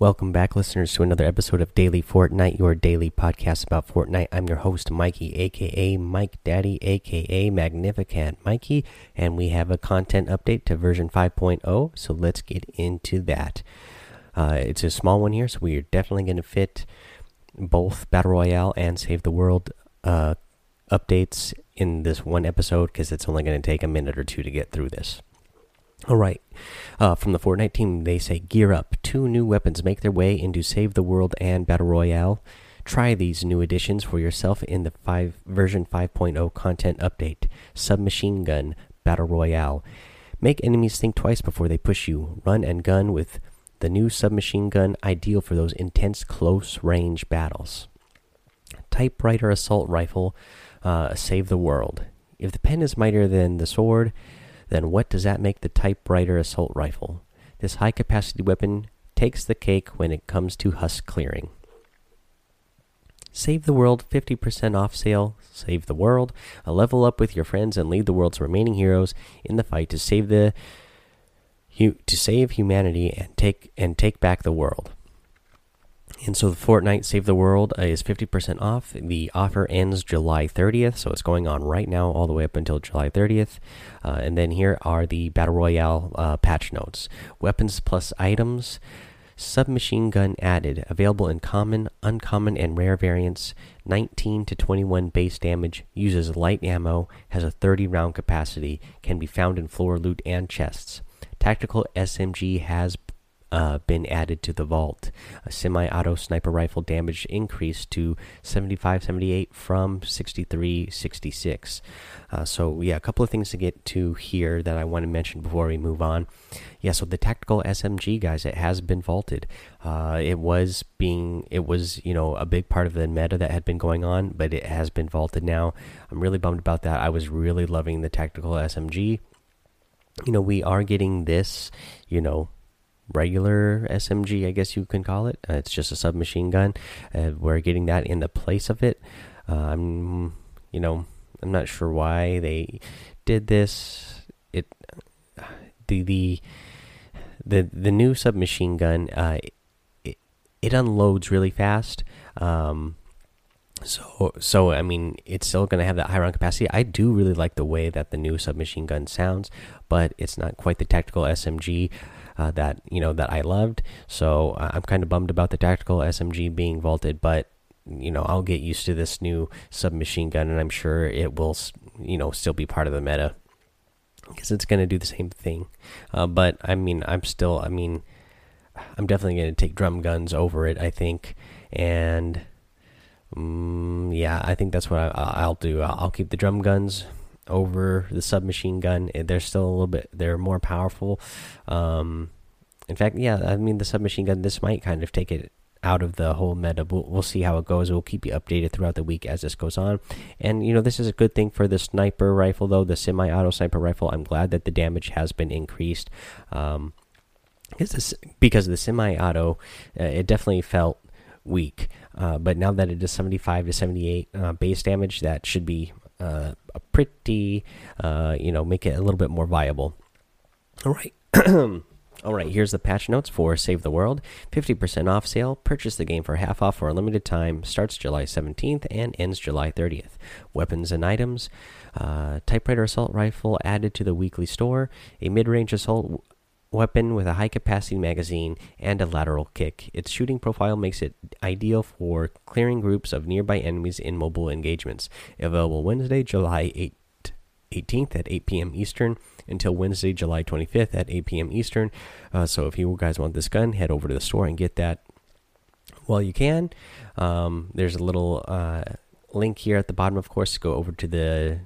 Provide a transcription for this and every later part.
Welcome back, listeners, to another episode of Daily Fortnite, your daily podcast about Fortnite. I'm your host, Mikey, aka Mike Daddy, aka Magnificent Mikey, and we have a content update to version 5.0. So let's get into that. Uh, it's a small one here, so we're definitely going to fit both Battle Royale and Save the World uh, updates in this one episode because it's only going to take a minute or two to get through this. All right. Uh, from the Fortnite team, they say gear up. Two new weapons make their way into Save the World and Battle Royale. Try these new additions for yourself in the 5 version 5.0 content update. Submachine gun Battle Royale. Make enemies think twice before they push you. Run and gun with the new submachine gun, ideal for those intense close range battles. Typewriter assault rifle. Uh, save the world. If the pen is mightier than the sword, then what does that make the typewriter assault rifle? This high capacity weapon takes the cake when it comes to husk clearing. Save the World 50% off sale. Save the World. A level up with your friends and lead the world's remaining heroes in the fight to save the to save humanity and take and take back the world. And so the Fortnite Save the World is 50% off. The offer ends July 30th, so it's going on right now all the way up until July 30th. Uh, and then here are the Battle Royale uh, patch notes Weapons plus items, submachine gun added, available in common, uncommon, and rare variants. 19 to 21 base damage, uses light ammo, has a 30 round capacity, can be found in floor loot and chests. Tactical SMG has uh, been added to the vault. A semi auto sniper rifle damage increased to 75 78 from 63 66. Uh, so, yeah, a couple of things to get to here that I want to mention before we move on. Yeah, so the tactical SMG, guys, it has been vaulted. Uh, it was being, it was, you know, a big part of the meta that had been going on, but it has been vaulted now. I'm really bummed about that. I was really loving the tactical SMG. You know, we are getting this, you know, regular SMG, I guess you can call it. Uh, it's just a submachine gun. Uh, we're getting that in the place of it. I'm, you know, I'm not sure why they did this. It, the the the the new submachine gun, uh, it, it unloads really fast. Um, so, so I mean, it's still going to have that high round capacity. I do really like the way that the new submachine gun sounds, but it's not quite the tactical SMG uh, that you know that I loved. So uh, I'm kind of bummed about the tactical SMG being vaulted, but you know I'll get used to this new submachine gun, and I'm sure it will you know still be part of the meta because it's going to do the same thing. Uh, but I mean, I'm still, I mean, I'm definitely going to take drum guns over it. I think, and um, yeah, I think that's what I, will do. I'll keep the drum guns over the submachine gun. Eh, they're still a little bit. They're more powerful. Um, in fact, yeah, I mean the submachine gun. This might kind of take it out of the whole meta. We'll, we'll see how it goes. We'll keep you updated throughout the week as this goes on. And you know, this is a good thing for the sniper rifle, though the semi-auto sniper rifle. I'm glad that the damage has been increased. Um, this, because of the semi-auto, uh, it definitely felt weak. Uh, but now that it is 75 to 78 uh, base damage, that should be a pretty, uh, you know, make it a little bit more viable. All right. All right, here's the patch notes for Save the World. 50% off sale. Purchase the game for half off for a limited time. Starts July 17th and ends July 30th. Weapons and items. Uh, typewriter assault rifle added to the weekly store. A mid range assault weapon with a high capacity magazine and a lateral kick. Its shooting profile makes it ideal for clearing groups of nearby enemies in mobile engagements. Available Wednesday, July 8, 18th at 8 p.m. Eastern until Wednesday, July 25th at 8 p.m. Eastern. Uh, so if you guys want this gun, head over to the store and get that while you can. Um, there's a little uh, link here at the bottom, of course, to go over to the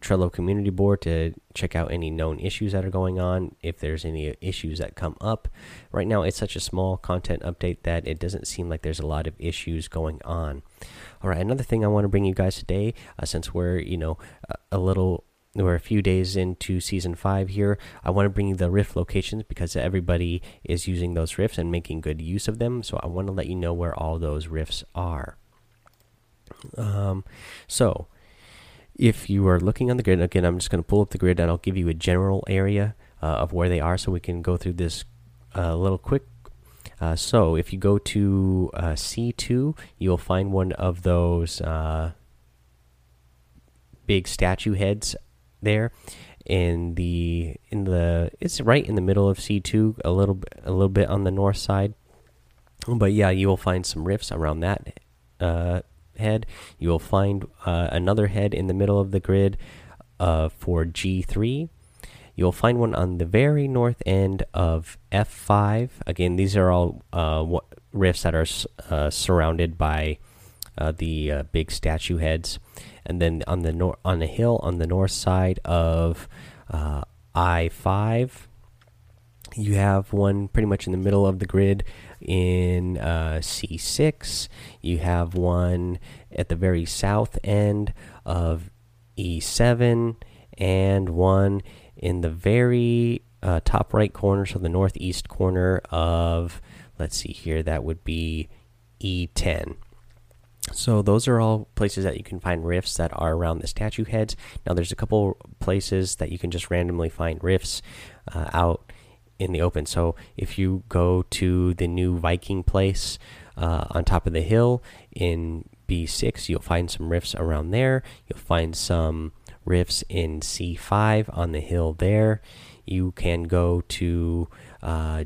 Trello community board to check out any known issues that are going on, if there's any issues that come up. Right now, it's such a small content update that it doesn't seem like there's a lot of issues going on. All right, another thing I want to bring you guys today, uh, since we're, you know, a little we're a few days into season five here. I want to bring you the rift locations because everybody is using those rifts and making good use of them. So I want to let you know where all those rifts are. Um, so if you are looking on the grid, again, I'm just going to pull up the grid and I'll give you a general area uh, of where they are so we can go through this uh, little quick Uh, so if you go to uh, C2, you'll find one of those uh, big statue heads there in the in the it's right in the middle of C2 a little bit a little bit on the north side. But yeah you will find some rifts around that uh, head. You will find uh, another head in the middle of the grid uh, for G3 you'll find one on the very north end of F5 again these are all uh, rifts that are uh, surrounded by uh, the big statue heads. And then on the nor on the hill on the north side of uh, I five, you have one pretty much in the middle of the grid in uh, C six. You have one at the very south end of E seven, and one in the very uh, top right corner, so the northeast corner of. Let's see here. That would be E10. So those are all places that you can find rifts that are around the statue heads. Now there's a couple places that you can just randomly find rifts uh, out in the open. So if you go to the new Viking place uh, on top of the hill in B6, you'll find some rifts around there. You'll find some rifts in C5 on the hill there. You can go to uh,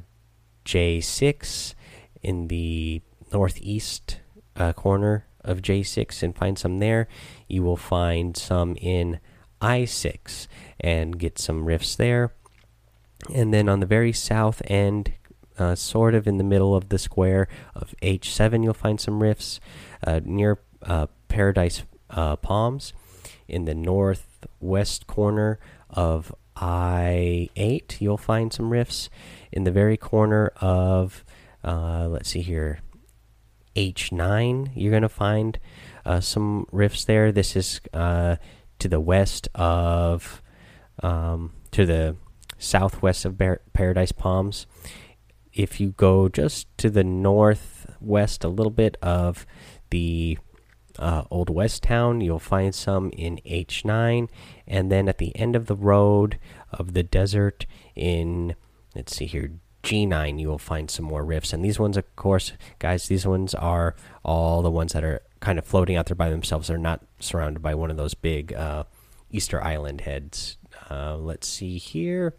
J6 in the northeast uh, corner of J6 and find some there. You will find some in I6 and get some rifts there. And then on the very south end, uh, sort of in the middle of the square of H7, you'll find some rifts uh, near uh, Paradise uh, Palms. In the northwest corner of I8, you'll find some rifts. In the very corner of, uh, let's see here, H9, you're going to find some rifts there. This is to the west of, um, to the southwest of Bar Paradise Palms. If you go just to the northwest a little bit of the uh, Old West Town, you'll find some in H9. And then at the end of the road of the desert in, let's see here, G9, you will find some more rifts. And these ones, of course, guys, these ones are all the ones that are kind of floating out there by themselves. They're not surrounded by one of those big uh, Easter Island heads. Uh, let's see here.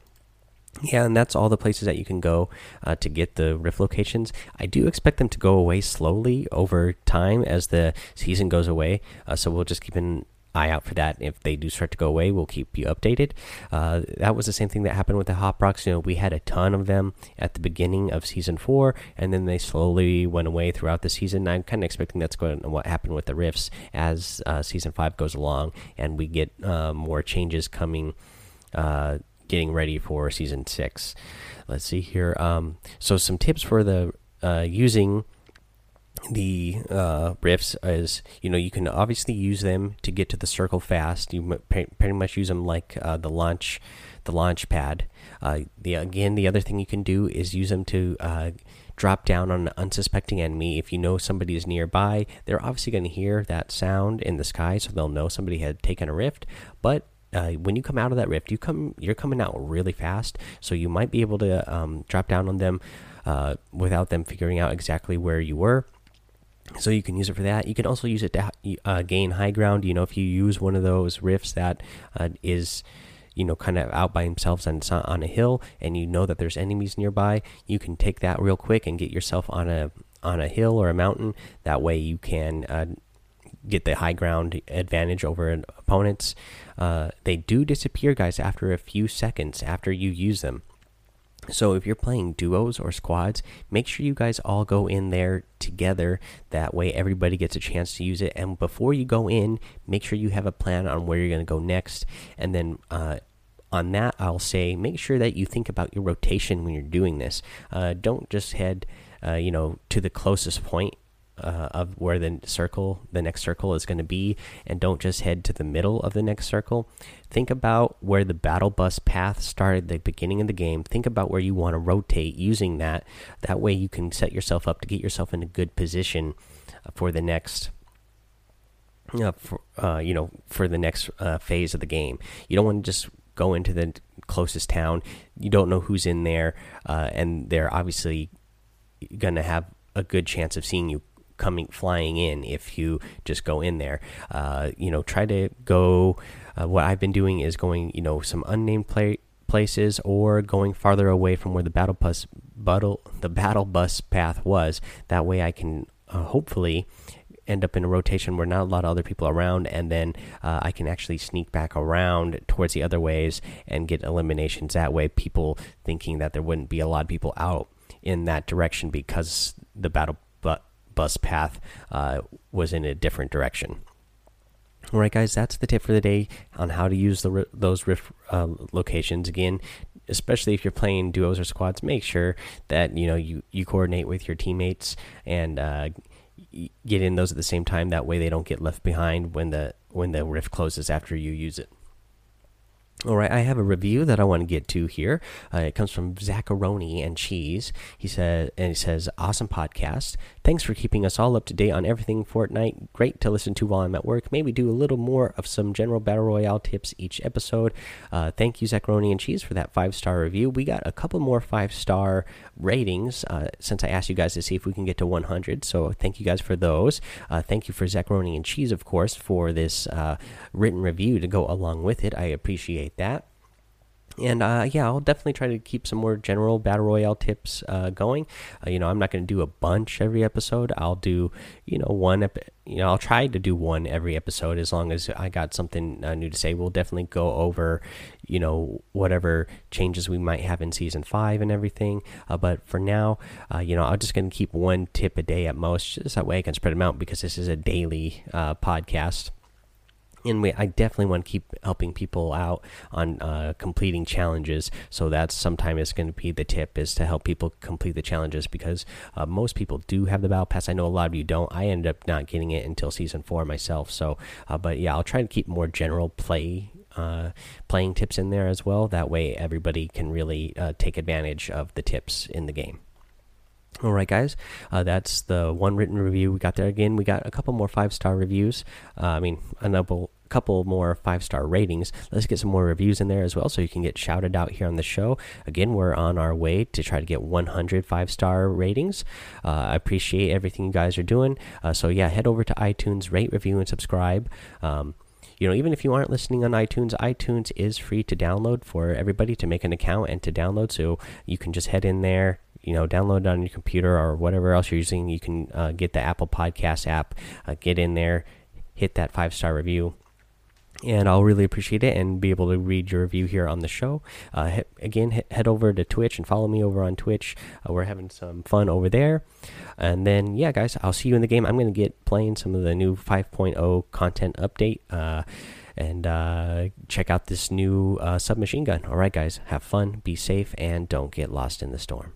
Yeah, and that's all the places that you can go uh, to get the rift locations. I do expect them to go away slowly over time as the season goes away. Uh, so we'll just keep an eye out for that. If they do start to go away, we'll keep you updated. Uh, that was the same thing that happened with the Hop Rocks. You know, we had a ton of them at the beginning of season four, and then they slowly went away throughout the season. I'm kind of expecting that's going to what happened with the rifts as uh, season five goes along, and we get uh, more changes coming. Getting ready for season six. Let's see here. Um, so some tips for the uh, using the uh, rifts is you know you can obviously use them to get to the circle fast. You pretty much use them like uh, the launch, the launch pad. Uh, the again, the other thing you can do is use them to uh, drop down on an unsuspecting enemy. If you know somebody is nearby, they're obviously going to hear that sound in the sky, so they'll know somebody had taken a rift. But uh, when you come out of that rift, you come you're coming out really fast, so you might be able to um, drop down on them uh, without them figuring out exactly where you were so you can use it for that. You can also use it to uh, gain high ground. You know, if you use one of those rifts that uh, is, you know, kind of out by themselves and it's on a hill, and you know that there's enemies nearby, you can take that real quick and get yourself on a on a hill or a mountain. That way, you can uh, get the high ground advantage over opponents. Uh, they do disappear, guys, after a few seconds after you use them. So if you're playing duos or squads, make sure you guys all go in there together. That way everybody gets a chance to use it. And before you go in, make sure you have a plan on where you're going to go next. And then uh, on that, I'll say make sure that you think about your rotation when you're doing this. Uh, don't just head, uh, you know, to the closest point uh, of where the circle, the next circle is going to be, and don't just head to the middle of the next circle. Think about where the battle bus path started the beginning of the game. Think about where you want to rotate using that. That way, you can set yourself up to get yourself in a good position for the next. Uh, for, uh, you know, for the next uh, phase of the game, you don't want to just go into the closest town. You don't know who's in there, uh, and they're obviously gonna have a good chance of seeing you coming flying in if you just go in there. Uh, you know, try to go. Uh, what I've been doing is going, you know, some unnamed play places or going farther away from where the battle bus battle the battle bus path was. That way, I can uh, hopefully end up in a rotation where not a lot of other people around, and then uh, I can actually sneak back around towards the other ways and get eliminations that way. People thinking that there wouldn't be a lot of people out in that direction because the battle bus path uh, was in a different direction. All right, guys, that's the tip for the day on how to use the those rift uh, locations. Again, especially if you're playing duos or squads, make sure that you know you you coordinate with your teammates and uh, get in those at the same time. That way, they don't get left behind when the when the rift closes after you use it. All right, I have a review that I want to get to here. Uh, it comes from Zacharoni and Cheese. He said, and he says, "Awesome podcast. Thanks for keeping us all up to date on everything Fortnite. Great to listen to while I'm at work. Maybe do a little more of some general battle royale tips each episode. Uh, thank you, Zacharoni and Cheese, for that five star review. We got a couple more five star ratings uh, since I asked you guys to see if we can get to 100. So thank you guys for those. Uh, thank you for Zacharoni and Cheese, of course, for this uh, written review to go along with it. I appreciate." That. And uh, yeah, I'll definitely try to keep some more general battle royale tips uh, going. Uh, you know, I'm not going to do a bunch every episode. I'll do, you know, one. you know, I'll try to do one every episode as long as I got something uh, new to say. We'll definitely go over, you know, whatever changes we might have in season five and everything. Uh, but for now, uh, you know, I'm just going to keep one tip a day at most, just that way I can spread them out because this is a daily podcast and we, I definitely want to keep helping people out on uh, completing challenges. So that's sometimes going to be the tip is to help people complete the challenges because uh, most people do have the battle pass. I know a lot of you don't. I ended up not getting it until season four myself. So, uh, but yeah, I'll try to keep more general play uh, playing tips in there as well. That way, everybody can really uh, take advantage of the tips in the game. All right, guys, uh, that's the one written review we got there. Again, we got a couple more five star reviews. Uh, I mean, a couple, couple more five star ratings. Let's get some more reviews in there as well, so you can get shouted out here on the show. Again, we're on our way to try to get 100 five star ratings. Uh, I appreciate everything you guys are doing. Uh, so yeah, head over to iTunes, rate, review, and subscribe. Um, you know, even if you aren't listening on iTunes, iTunes is free to download for everybody to make an account and to download. So you can just head in there, you know, download it on your computer or whatever else you're using. You can uh, get the Apple Podcast app, uh, get in there, hit that five star review. And I'll really appreciate it and be able to read your review here on the show. Uh, again, head over to Twitch and follow me over on Twitch. Uh, we're having some fun over there. And then, yeah, guys, I'll see you in the game. I'm going to get playing some of the new 5.0 content update uh, and uh, check out this new uh, submachine gun. All right, guys, have fun, be safe, and don't get lost in the storm.